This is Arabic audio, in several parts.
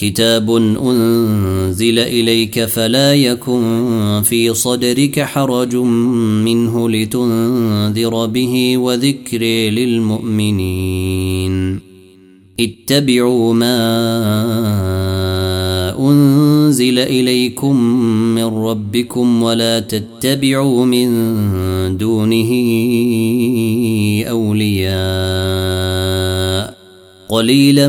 كتاب أنزل إليك فلا يكن في صدرك حرج منه لتنذر به وذكر للمؤمنين. اتبعوا ما أنزل إليكم من ربكم ولا تتبعوا من دونه أولياء. قليلا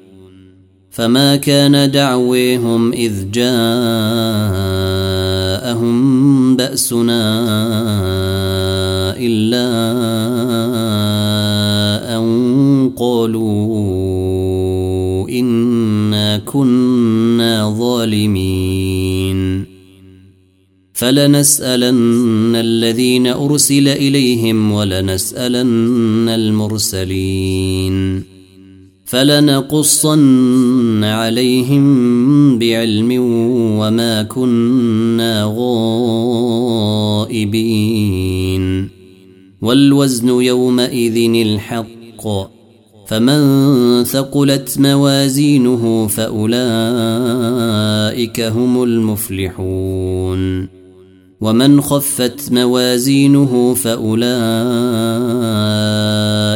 فما كان دعويهم إذ جاءهم بأسنا إلا أن قالوا إنا كنا ظالمين فلنسألن الذين أرسل إليهم ولنسألن المرسلين فلنقصن عليهم بعلم وما كنا غائبين. والوزن يومئذ الحق فمن ثقلت موازينه فأولئك هم المفلحون. ومن خفت موازينه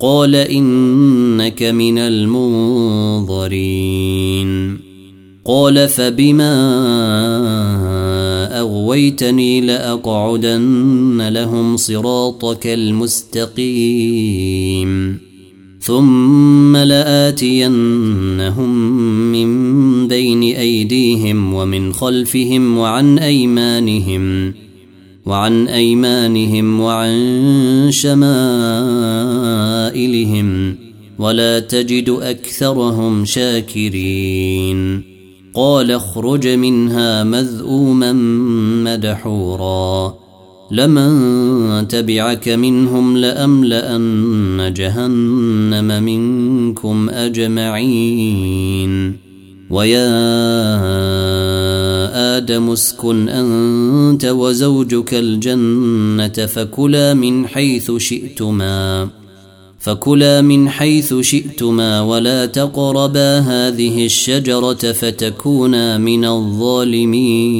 قال إنك من المنظرين. قال فبما أغويتني لأقعدن لهم صراطك المستقيم. ثم لآتينهم من بين أيديهم ومن خلفهم وعن أيمانهم. وعن أيمانهم وعن شمائلهم ولا تجد أكثرهم شاكرين. قال اخرج منها مذءوما مدحورا. لمن تبعك منهم لأملأن جهنم منكم أجمعين. ويا آدم اسكن أنت وزوجك الجنة فكلا من حيث شئتما فكلا من حيث شئتما ولا تقربا هذه الشجرة فتكونا من الظالمين.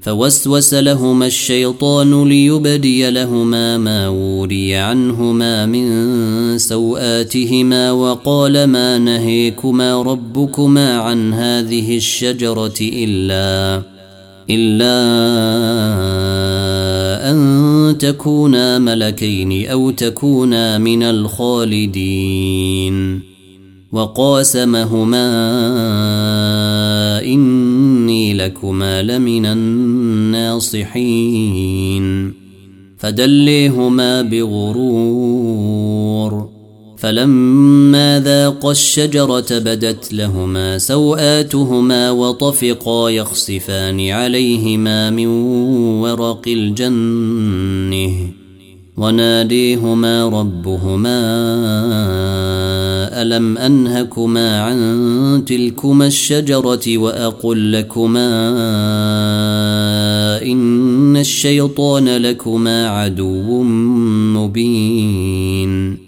فوسوس لهما الشيطان ليبدي لهما ما وري عنهما من سوآتهما وقال ما نهيكما ربكما عن هذه الشجرة إلا إلا أن تكونا ملكين أو تكونا من الخالدين. وقاسمهما إني لكما لمن الناصحين. فدليهما بغرور. فلما ذاقا الشجرة بدت لهما سوآتهما وطفقا يخصفان عليهما من ورق الجنة. وناديهما ربهما ألم أنهكما عن تلكما الشجرة وأقل لكما إن الشيطان لكما عدو مبين.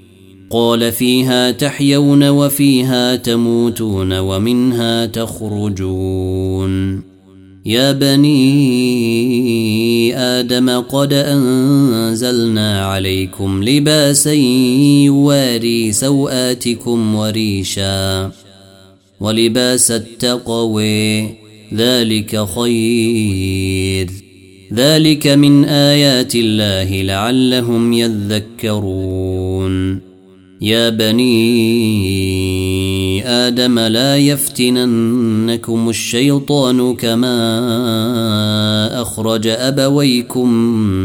قال فيها تحيون وفيها تموتون ومنها تخرجون. يا بني آدم قد أنزلنا عليكم لباسا يواري سوآتكم وريشا ولباس التقوي ذلك خير. ذلك من آيات الله لعلهم يذكرون. يا بني آدم لا يفتننكم الشيطان كما أخرج أبويكم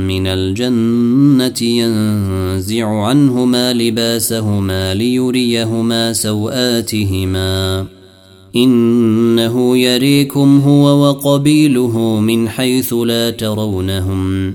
من الجنة ينزع عنهما لباسهما ليريهما سوآتهما. إنه يريكم هو وقبيله من حيث لا ترونهم.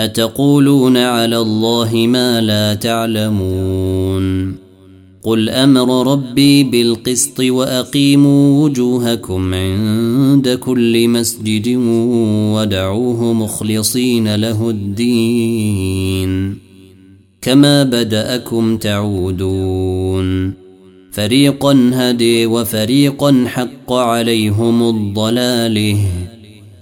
أتقولون على الله ما لا تعلمون قل أمر ربي بالقسط وأقيموا وجوهكم عند كل مسجد ودعوه مخلصين له الدين كما بدأكم تعودون فريقا هدي وفريقا حق عليهم الضلالة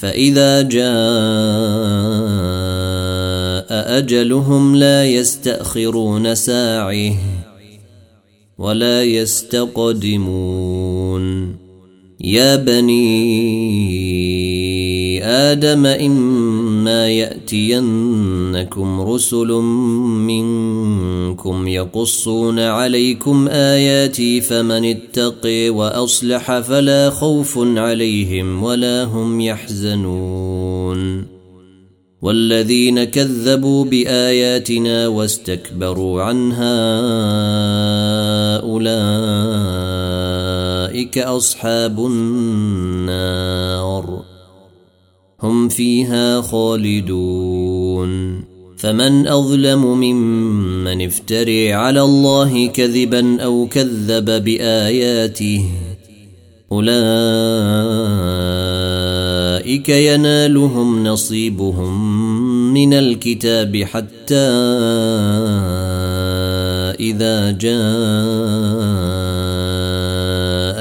فإذا جاء أجلهم لا يستأخرون ساعه ولا يستقدمون. يا بني آدم إما يأتينكم رسل منكم يقصون عليكم آياتي فمن اتقي وأصلح فلا خوف عليهم ولا هم يحزنون والذين كذبوا بآياتنا واستكبروا عنها أولئك أصحاب النار هم فيها خالدون. فمن أظلم ممن افتري على الله كذبا أو كذب بآياته أولئك ينالهم نصيبهم من الكتاب حتى إذا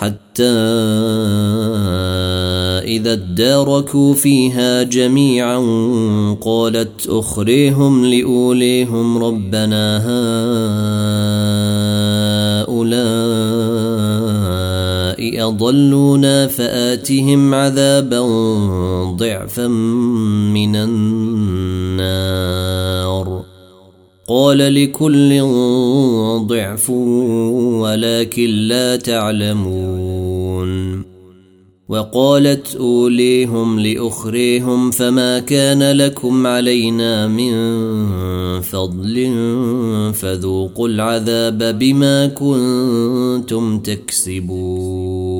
حتى إذا اداركوا فيها جميعا قالت أخريهم لأوليهم ربنا هؤلاء أضلونا فآتهم عذابا ضعفا من النار. قال لكل ضعف ولكن لا تعلمون. وقالت أوليهم لأخريهم فما كان لكم علينا من فضل فذوقوا العذاب بما كنتم تكسبون.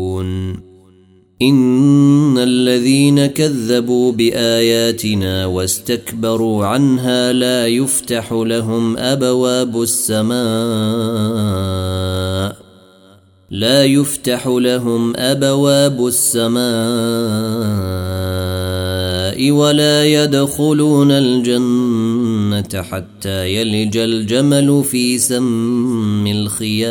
إن الذين كذبوا بآياتنا واستكبروا عنها لا يفتح لهم أبواب السماء. لا يفتح لهم أبواب السماء ولا يدخلون الجنة حتى يلج الجمل في سم الخياط.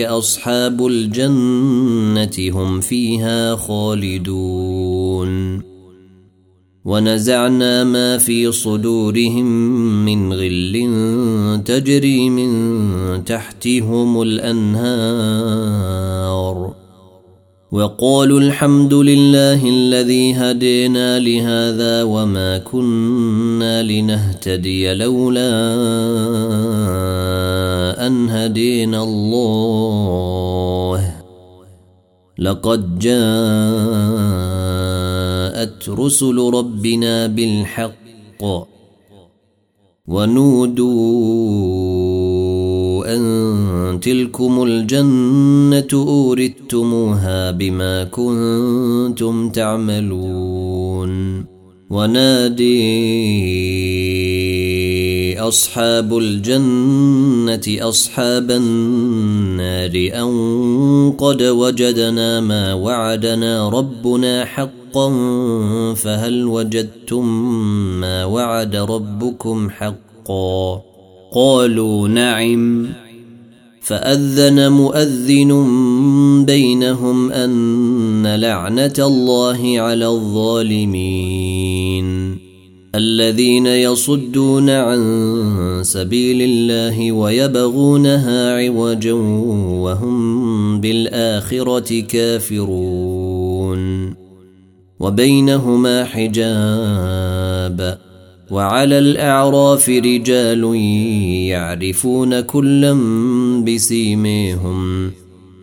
أصحاب الجنة هم فيها خالدون. ونزعنا ما في صدورهم من غل تجري من تحتهم الأنهار. وقالوا الحمد لله الذي هدينا لهذا وما كنا لنهتدي لولا أن هدينا الله. لقد جاءت رسل ربنا بالحق ونودوا أن تلكم الجنة أوردتموها بما كنتم تعملون. ونادي أصحاب الجنة أصحاب النار أن قد وجدنا ما وعدنا ربنا حقا فهل وجدتم ما وعد ربكم حقا؟ قالوا نعم. فأذن مؤذن بينهم أن لعنة الله على الظالمين الذين يصدون عن سبيل الله ويبغونها عوجا وهم بالآخرة كافرون. وبينهما حجاب. وعلى الأعراف رجال يعرفون كلا بسيميهم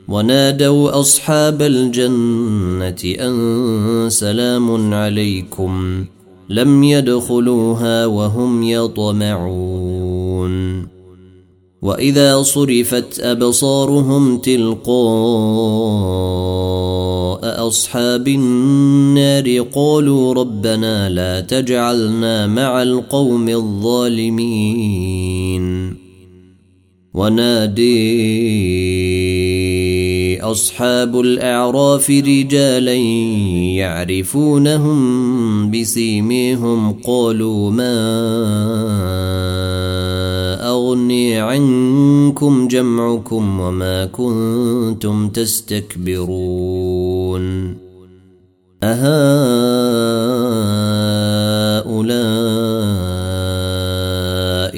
ونادوا أصحاب الجنة أن سلام عليكم لم يدخلوها وهم يطمعون وإذا صرفت أبصارهم تلقاء أصحاب النار قالوا ربنا لا تجعلنا مع القوم الظالمين. ونادي أصحاب الأعراف رجالا يعرفونهم بسيميهم قالوا ما أغني عنكم جمعكم وما كنتم تستكبرون. أهؤلاء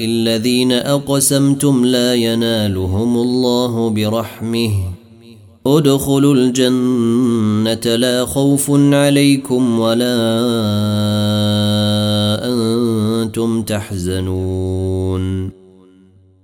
الذين أقسمتم لا ينالهم الله برحمه. ادخلوا الجنة لا خوف عليكم ولا أنتم تحزنون.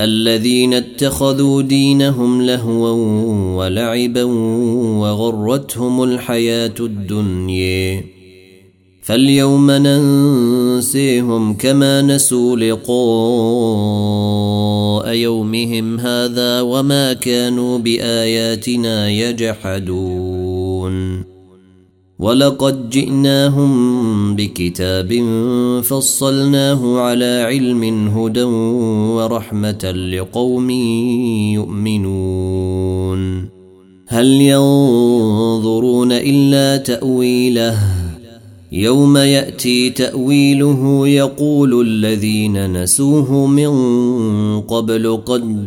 الذين اتخذوا دينهم لهوا ولعبا وغرتهم الحياة الدنيا. فاليوم ننسيهم كما نسوا لقاء يومهم هذا وما كانوا بآياتنا يجحدون. ولقد جئناهم بكتاب فصلناه على علم هدى ورحمه لقوم يؤمنون هل ينظرون الا تاويله يوم ياتي تاويله يقول الذين نسوه من قبل قد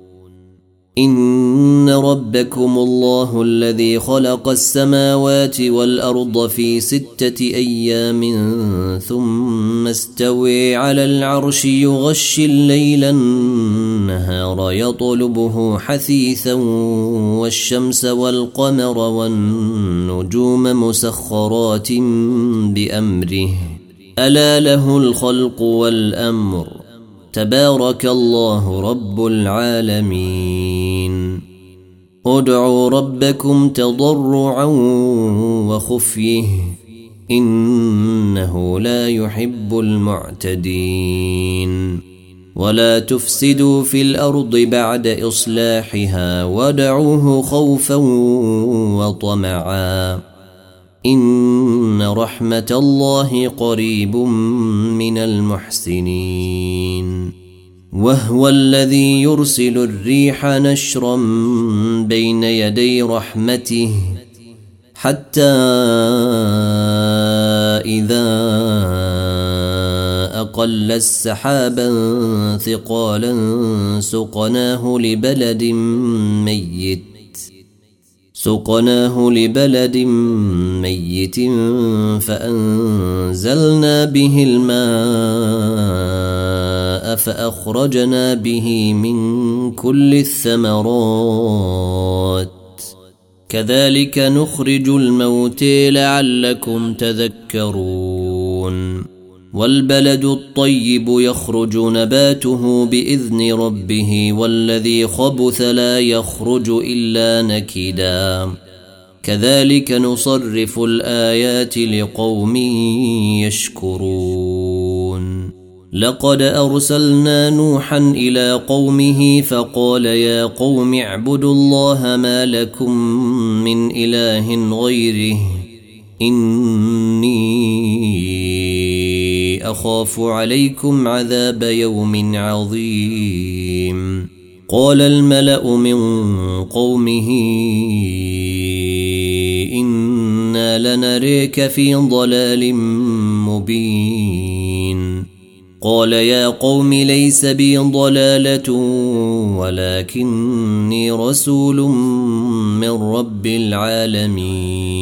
ان ربكم الله الذي خلق السماوات والارض في سته أيام ثم استوي على العرش يغشي الليل النهار يطلبه حثيثا والشمس والقمر والنجوم مسخرات بامره الا له الخلق والامر تبارك الله رب العالمين. ادعوا ربكم تضرعا وخفيه إنه لا يحب المعتدين. ولا تفسدوا في الأرض بعد إصلاحها ودعوه خوفا وطمعا. ان رحمه الله قريب من المحسنين وهو الذي يرسل الريح نشرا بين يدي رحمته حتى اذا أقل السحابا ثقالا سقناه لبلد ميت سقناه لبلد ميت فأنزلنا به الماء فأخرجنا به من كل الثمرات. كذلك نخرج الموت لعلكم تذكرون. والبلد الطيب يخرج نباته بإذن ربه والذي خبث لا يخرج إلا نكدا. كذلك نصرف الآيات لقوم يشكرون. لقد أرسلنا نوحا إلى قومه فقال يا قوم اعبدوا الله ما لكم من إله غيره إني أخاف عليكم عذاب يوم عظيم. قال الملأ من قومه أنا لنريك في ضلال مبين. قال يا قوم ليس بي ضلالة ولكني رسول من رب العالمين.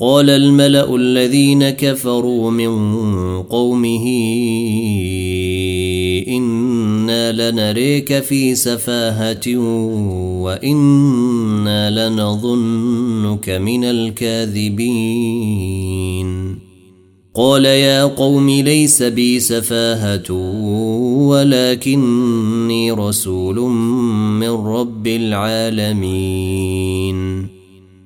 قال الملأ الذين كفروا من قومه إنا لنريك في سفاهة وإنا لنظنك من الكاذبين. قال يا قوم ليس بي سفاهة ولكني رسول من رب العالمين.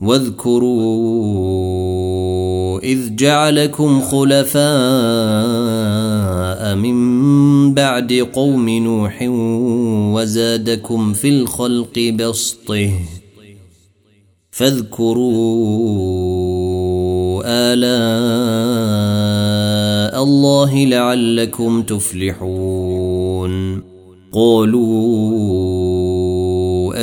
واذكروا إذ جعلكم خلفاء من بعد قوم نوح وزادكم في الخلق بسطه فاذكروا آلاء الله لعلكم تفلحون قالوا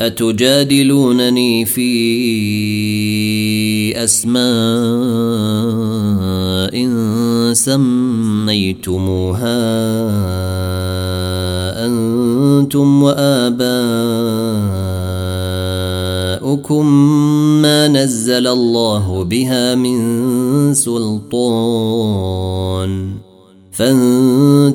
أتجادلونني في أسماء سميتموها أنتم وآباؤكم ما نزل الله بها من سلطان فانتظروا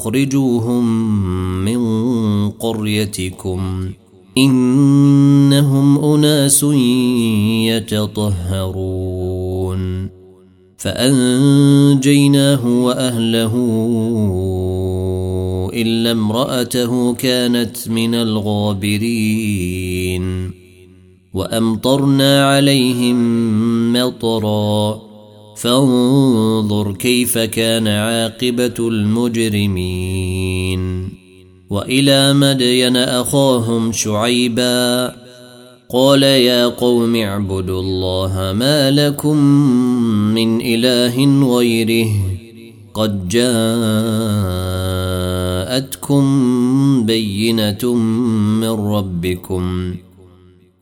أخرجوهم من قريتكم إنهم أناس يتطهرون. فأنجيناه وأهله إلا امرأته كانت من الغابرين. وأمطرنا عليهم مطرا فانظر كيف كان عاقبة المجرمين. وإلى مدين أخاهم شعيبا قال يا قوم اعبدوا الله ما لكم من إله غيره قد جاءتكم بينة من ربكم.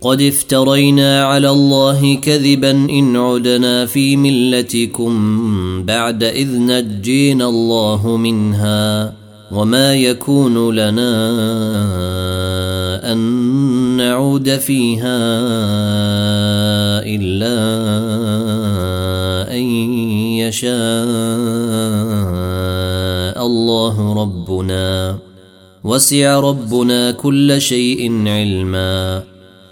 قد افترينا على الله كذبا إن عدنا في ملتكم بعد إذ نجينا الله منها وما يكون لنا أن نعود فيها إلا أن يشاء الله ربنا. وسع ربنا كل شيء علما.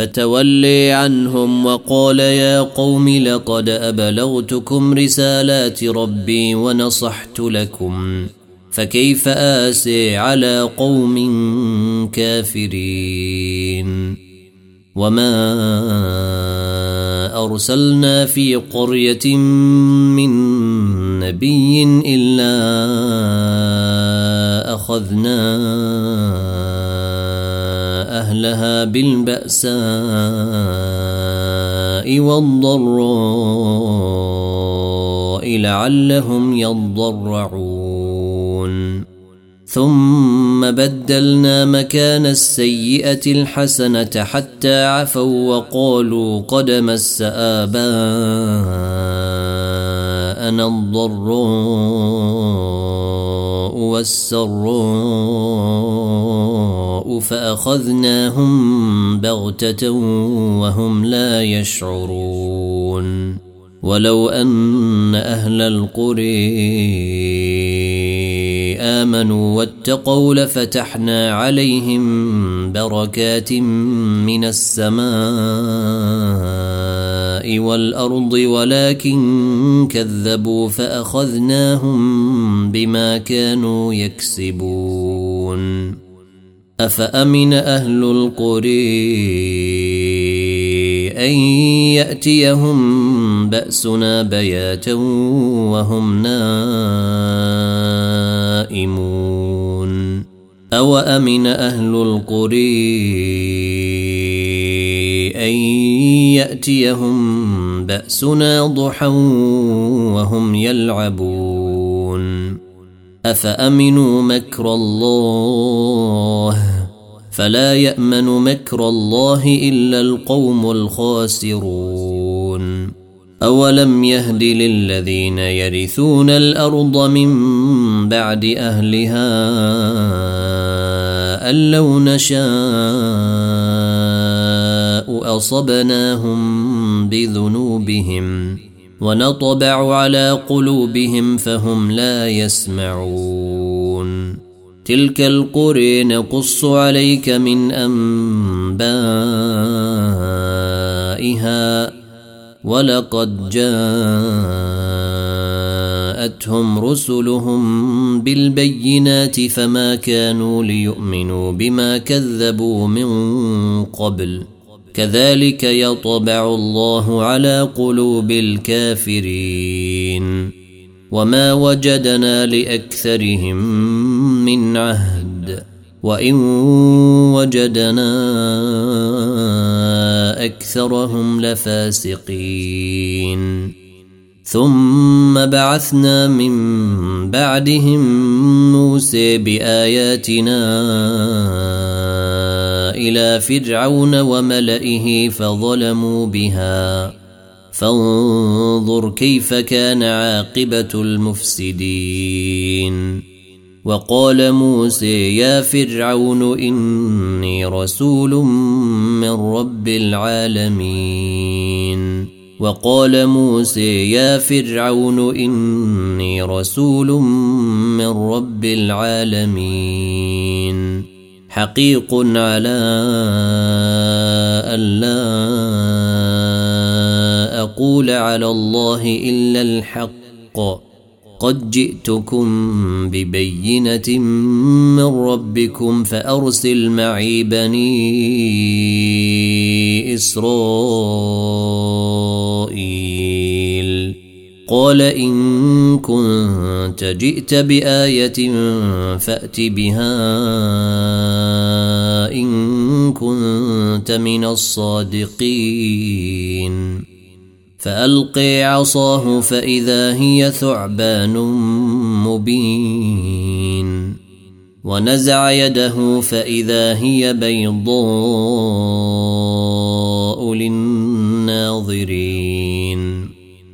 فتولي عنهم وقال يا قوم لقد أبلغتكم رسالات ربي ونصحت لكم فكيف آسي على قوم كافرين وما أرسلنا في قرية من نبي إلا أخذنا أهلها بالبأساء والضراء لعلهم يضرعون. ثم بدلنا مكان السيئة الحسنة حتى عفوا وقالوا قد مس آباءنا الضراء. والسراء فأخذناهم بغتة وهم لا يشعرون. ولو أن أهل القرى آمنوا واتقوا لفتحنا عليهم بركات من السماء. والأرض ولكن كذبوا فأخذناهم بما كانوا يكسبون. أفأمن أهل القرى أن يأتيهم بأسنا بياتا وهم نائمون؟ أوأمن أهل القرى أن يأتيهم بأسنا ضحى وهم يلعبون. أفأمنوا مكر الله؟ فلا يأمن مكر الله إلا القوم الخاسرون. أولم يهد للذين يرثون الأرض من بعد أهلها أن لو نشاء أصبناهم بذنوبهم ونطبع على قلوبهم فهم لا يسمعون. تلك القرى نقص عليك من أنبائها ولقد جاءتهم رسلهم بالبينات فما كانوا ليؤمنوا بما كذبوا من قبل. كذلك يطبع الله على قلوب الكافرين. وما وجدنا لأكثرهم من عهد. وإن وجدنا أكثرهم لفاسقين. ثم بعثنا من بعدهم موسى بآياتنا إلى فرعون وملئه فظلموا بها. فانظر كيف كان عاقبة المفسدين. وقال موسى يا فرعون إني رسول من رب العالمين. وقال موسى يا فرعون إني رسول من رب العالمين. حقيق على أن لا أقول على الله إلا الحق. قد جئتكم ببينة من ربكم فأرسل معي بني إسرائيل. قال إن كنت جئت بآية فأت بها إن كنت من الصادقين. فألقي عصاه فإذا هي ثعبان مبين. ونزع يده فإذا هي بيضاء للناظرين.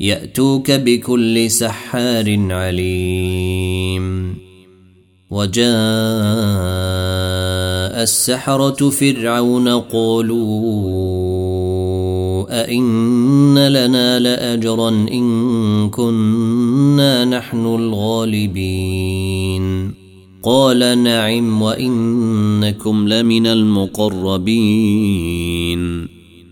يأتوك بكل سحار عليم. وجاء السحرة فرعون قالوا أئن لنا لأجرا إن كنا نحن الغالبين. قال نعم وإنكم لمن المقربين.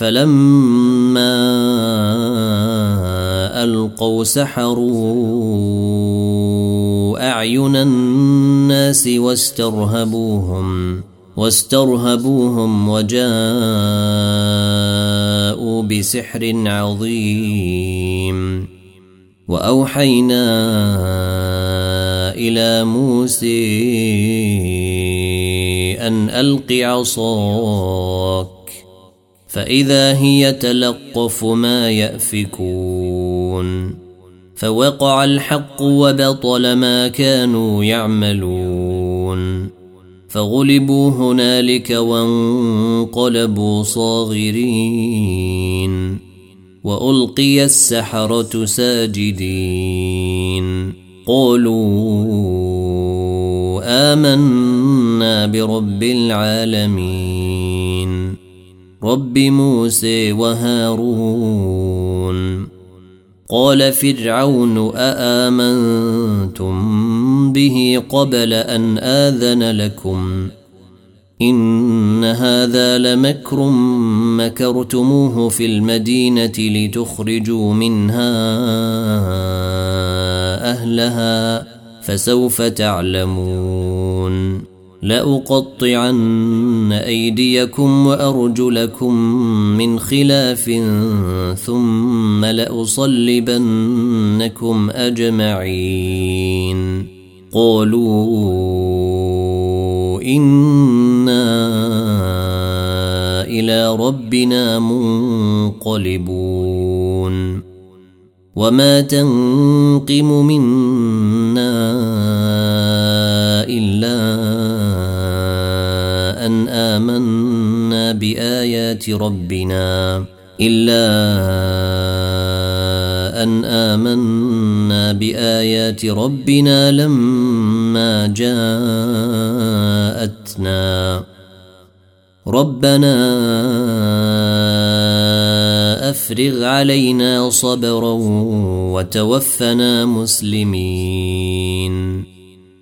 فلما ألقوا سحروا أعين الناس واسترهبوهم واسترهبوهم وجاءوا بسحر عظيم. وأوحينا إلى موسى أن ألق عصاك فإذا هي تلقف ما يأفكون فوقع الحق وبطل ما كانوا يعملون فغلبوا هنالك وانقلبوا صاغرين وألقي السحرة ساجدين قالوا آمنا برب العالمين رب موسى وهارون. قال فرعون أآمنتم به قبل أن آذن لكم؟ إن هذا لمكر مكرتموه في المدينة لتخرجوا منها أهلها فسوف تعلمون. لأقطعن أيديكم وأرجلكم من خلاف ثم لأصلبنكم أجمعين. قالوا إنا إلى ربنا منقلبون. وما تنقم منا إلا بآيات ربنا إلا أن آمنا بآيات ربنا لما جاءتنا. ربنا أفرغ علينا صبرا وتوفنا مسلمين.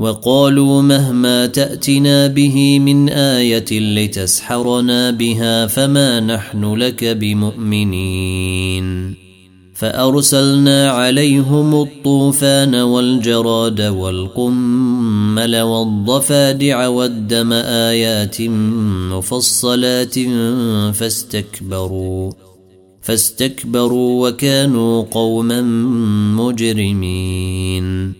وقالوا مهما تأتنا به من آية لتسحرنا بها فما نحن لك بمؤمنين. فأرسلنا عليهم الطوفان والجراد والقمل والضفادع والدم آيات مفصلات فاستكبروا فاستكبروا وكانوا قوما مجرمين.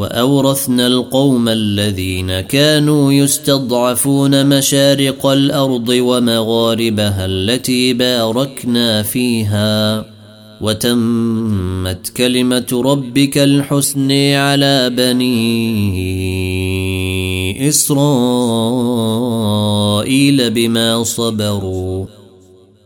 وأورثنا القوم الذين كانوا يستضعفون مشارق الأرض ومغاربها التي باركنا فيها. وتمت كلمة ربك الحسن على بني إسرائيل بما صبروا.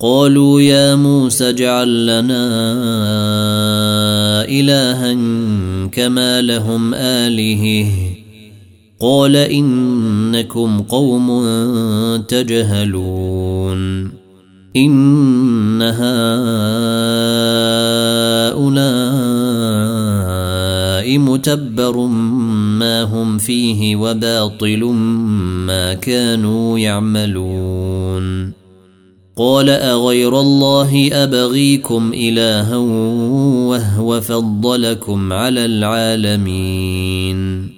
قالوا يا موسى اجعل لنا إلها كما لهم الهه قال إنكم قوم تجهلون. إن هؤلاء متبر ما هم فيه وباطل ما كانوا يعملون. قال أغير الله أبغيكم إلها وهو فضلكم على العالمين.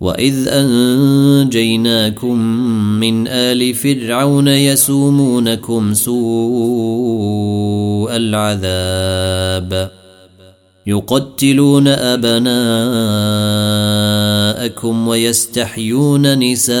وإذ أنجيناكم من آل فرعون يسومونكم سوء العذاب. يقتلون أبناءكم ويستحيون نساءكم.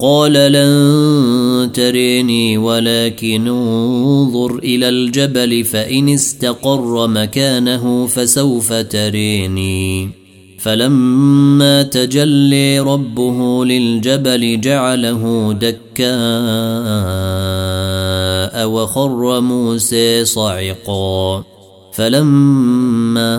قال لن تريني ولكن انظر إلى الجبل فإن استقر مكانه فسوف تريني. فلما تجلي ربه للجبل جعله دكاء وخر موسى صعقا. فلما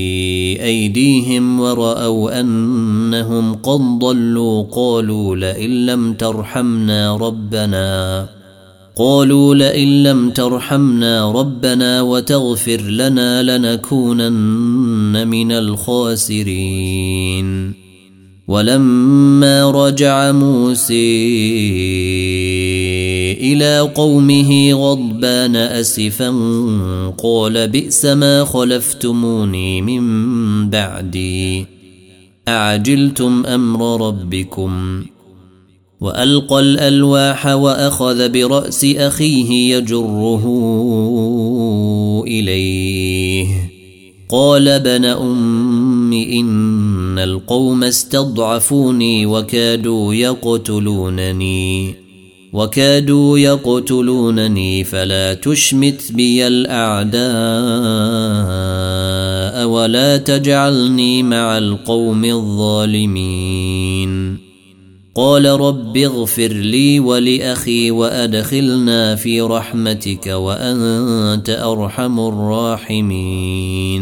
أيديهم ورأوا أنهم قد ضلوا قالوا لئن لم ترحمنا ربنا قالوا لئن لم ترحمنا ربنا وتغفر لنا لنكونن من الخاسرين. ولما رجع موسى إلى قومه غضبان أسفا قال بئس ما خلفتموني من بعدي. أعجلتم أمر ربكم؟ وألقى الألواح وأخذ برأس أخيه يجره إليه. قال ابن أم إن القوم استضعفوني وكادوا يقتلونني. وكادوا يقتلونني فلا تشمت بي الأعداء ولا تجعلني مع القوم الظالمين. قال رب اغفر لي ولأخي وأدخلنا في رحمتك وأنت أرحم الراحمين.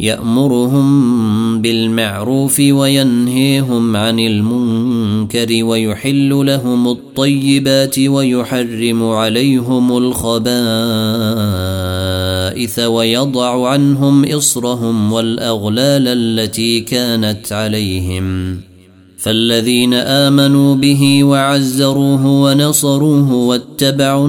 يأمرهم بالمعروف وينهيهم عن المنكر ويحل لهم الطيبات ويحرم عليهم الخبائث ويضع عنهم إصرهم والأغلال التي كانت عليهم. فالذين آمنوا به وعزروه ونصروه واتبعوا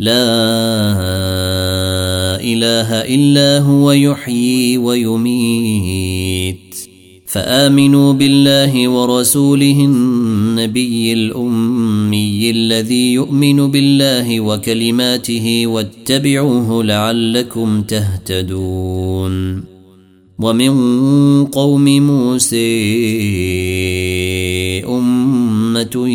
لا إله إلا هو يحيي ويميت. فآمنوا بالله ورسوله النبي الأمي الذي يؤمن بالله وكلماته واتبعوه لعلكم تهتدون. ومن قوم موسى أمة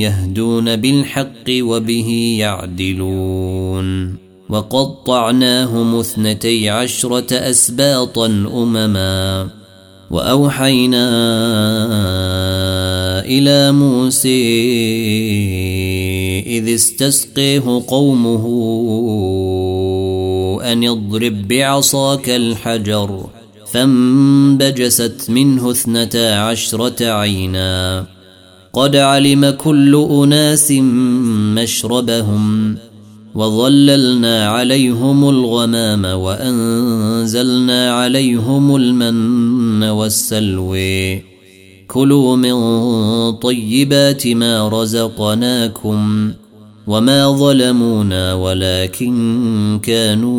يهدون بالحق وبه يعدلون. وقطعناهم اثنتي عشرة أسباطا أمما. وأوحينا إلى موسى إذ استسقيه قومه أن اضرب بعصاك الحجر. فانبجست منه اثنتا عشرة عينا. قد علم كل أناس مشربهم وظللنا عليهم الغمام وانزلنا عليهم المن والسلوي كلوا من طيبات ما رزقناكم وما ظلمونا ولكن كانوا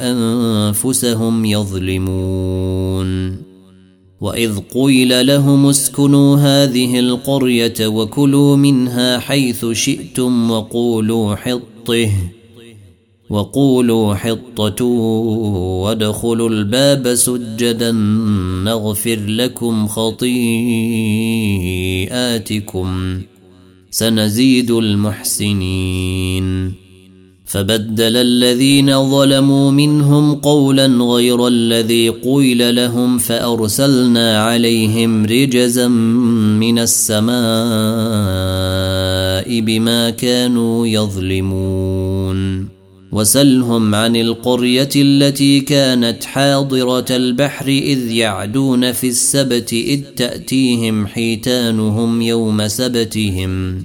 انفسهم يظلمون وإذ قيل لهم اسكنوا هذه القرية وكلوا منها حيث شئتم وقولوا حطه وقولوا حطة وادخلوا الباب سجدا نغفر لكم خطيئاتكم سنزيد المحسنين. فبدل الذين ظلموا منهم قولا غير الذي قيل لهم فأرسلنا عليهم رجزا من السماء بما كانوا يظلمون. وسلهم عن القرية التي كانت حاضرة البحر إذ يعدون في السبت إذ تأتيهم حيتانهم يوم سبتهم.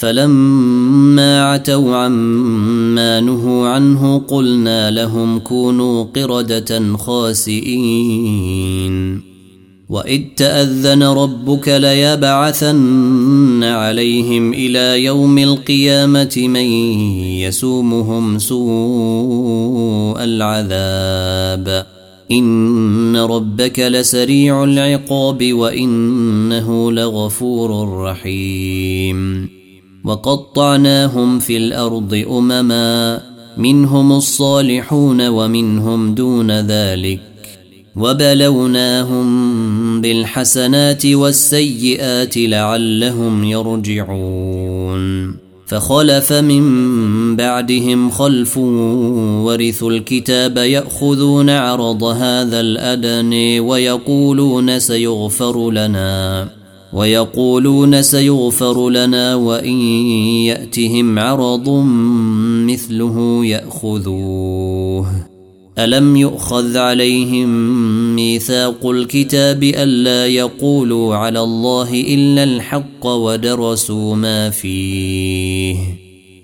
فلما عتوا عما نهوا عنه قلنا لهم كونوا قردة خاسئين. وإذ تأذن ربك ليبعثن عليهم إلى يوم القيامة من يسومهم سوء العذاب. إن ربك لسريع العقاب وإنه لغفور رحيم. وقطعناهم في الأرض أمما منهم الصالحون ومنهم دون ذلك. وبلوناهم بالحسنات والسيئات لعلهم يرجعون. فخلف من بعدهم خلف ورثوا الكتاب يأخذون عرض هذا الادني ويقولون سيغفر لنا. ويقولون سيغفر لنا وإن يأتهم عرض مثله يأخذوه. ألم يؤخذ عليهم ميثاق الكتاب ألا يقولوا على الله إلا الحق ودرسوا ما فيه؟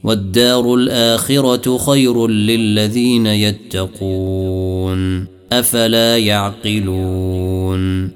والدار الآخرة خير للذين يتقون. أفلا يعقلون؟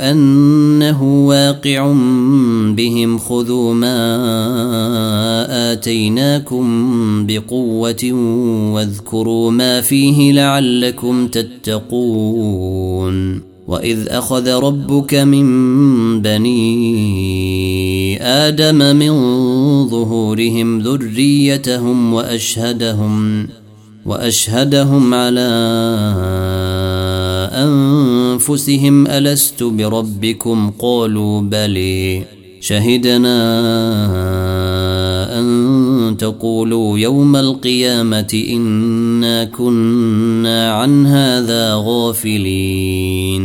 أنه واقع بهم خذوا ما آتيناكم بقوة واذكروا ما فيه لعلكم تتقون وإذ أخذ ربك من بني آدم من ظهورهم ذريتهم وأشهدهم وأشهدهم على أنفسهم ألست بربكم؟ قالوا بلي شهدنا أن تقولوا يوم القيامة إنا كنا عن هذا غافلين.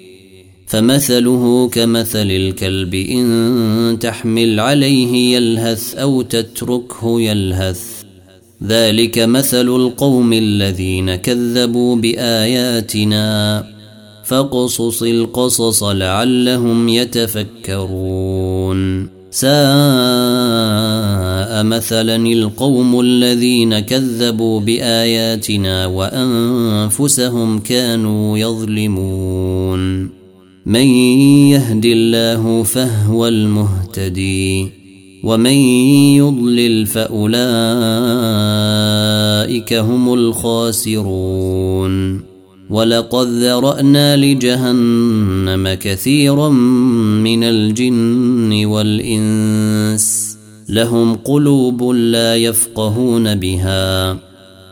فمثله كمثل الكلب إن تحمل عليه يلهث أو تتركه يلهث. ذلك مثل القوم الذين كذبوا بآياتنا. فاقصص القصص لعلهم يتفكرون. ساء مثلا القوم الذين كذبوا بآياتنا وأنفسهم كانوا يظلمون. من يهد الله فهو المهتدي ومن يضلل فأولئك هم الخاسرون ولقد ذرأنا لجهنم كثيرا من الجن والإنس لهم قلوب لا يفقهون بها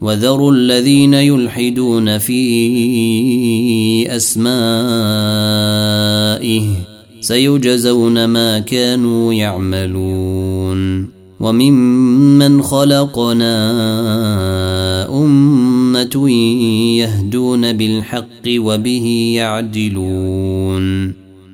وذروا الذين يلحدون في أسمائه سيجزون ما كانوا يعملون وممن خلقنا أمة يهدون بالحق وبه يعدلون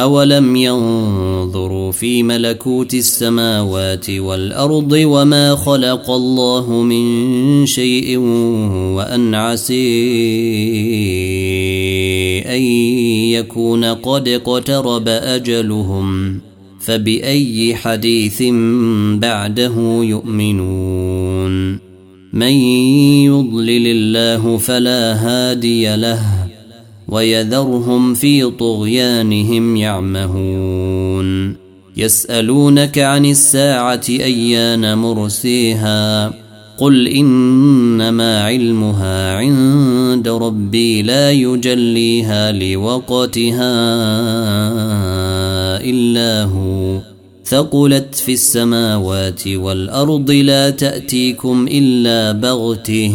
اولم ينظروا في ملكوت السماوات والارض وما خلق الله من شيء وان عسي ان يكون قد اقترب اجلهم فباي حديث بعده يؤمنون؟ من يضلل الله فلا هادي له ويذرهم في طغيانهم يعمهون. يسألونك عن الساعة أيان مرسيها؟ قل إنما علمها عند ربي لا يجليها لوقتها إلا هو. ثقلت في السماوات والأرض لا تأتيكم إلا بغته.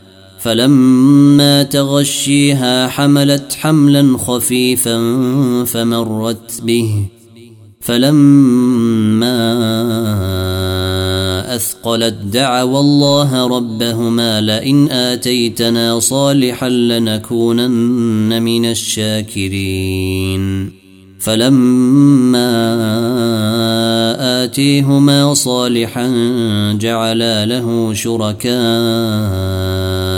فلما تغشيها حملت حملا خفيفا فمرت به. فلما أثقلت دعوا الله ربهما لئن آتيتنا صالحا لنكونن من الشاكرين. فلما آتيهما صالحا جعلا له شركاء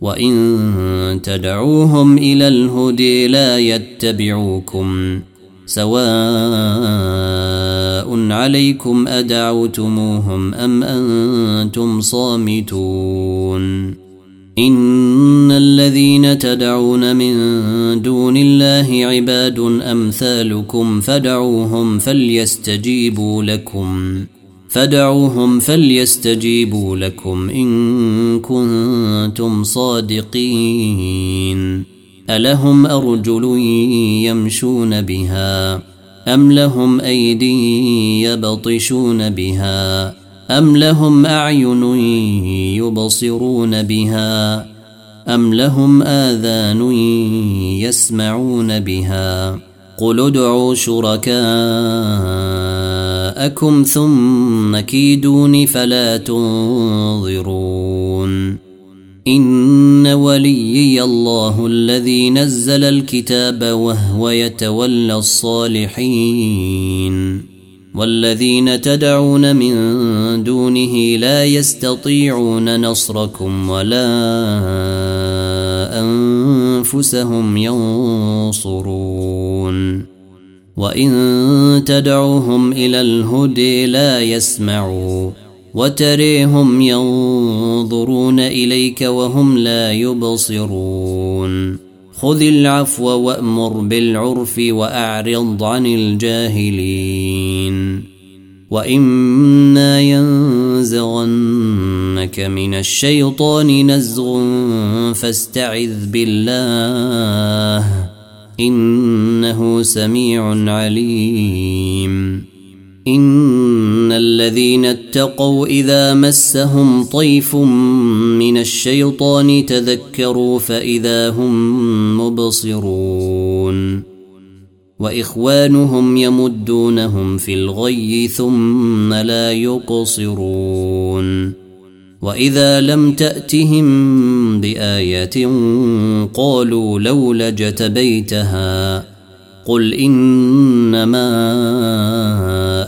وان تدعوهم إلى الهدي لا يتبعوكم سواء عليكم ادعوتموهم ام أنتم صامتون ان الذين تدعون من دون الله عباد امثالكم فدعوهم فليستجيبوا لكم فدعوهم فليستجيبوا لكم إن كنتم صادقين. ألهم أرجل يمشون بها أم لهم أيدي يبطشون بها أم لهم أعين يبصرون بها أم لهم آذان يسمعون بها قل ادعوا شركاءكم ثم كيدون فلا تنظرون. إن وليي الله الذي نزل الكتاب وهو يتولى الصالحين. والذين تدعون من دونه لا يستطيعون نصركم ولا أنفسهم ينصرون. وان تدعوهم إلى الهدي لا يسمعوا وتريهم ينظرون اليك وهم لا يبصرون خذ العفو وامر بالعرف واعرض عن الجاهلين واما ينزغنك من الشيطان نزغ فاستعذ بالله إنه سميع عليم. إن الذين اتقوا إذا مسهم طيف من الشيطان تذكروا فإذا هم مبصرون. وإخوانهم يمدونهم في الغي ثم لا يقصرون. واذا لم تاتهم بايه قالوا لولا جتبيتها قل انما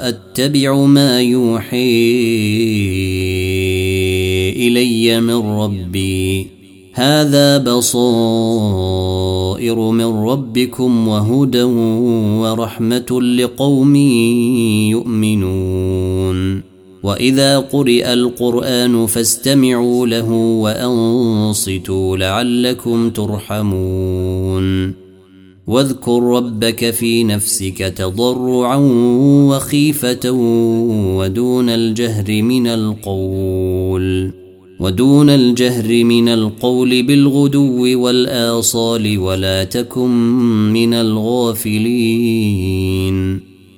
اتبع ما يوحي الي من ربي هذا بصائر من ربكم وهدى ورحمه لقوم يؤمنون واذا قرئ القران فاستمعوا له وانصتوا لعلكم ترحمون واذكر ربك في نفسك تضرعا وخيفة ودون الجهر من القول ودون الجهر من القول بالغدو والآصال ولا تكن من الغافلين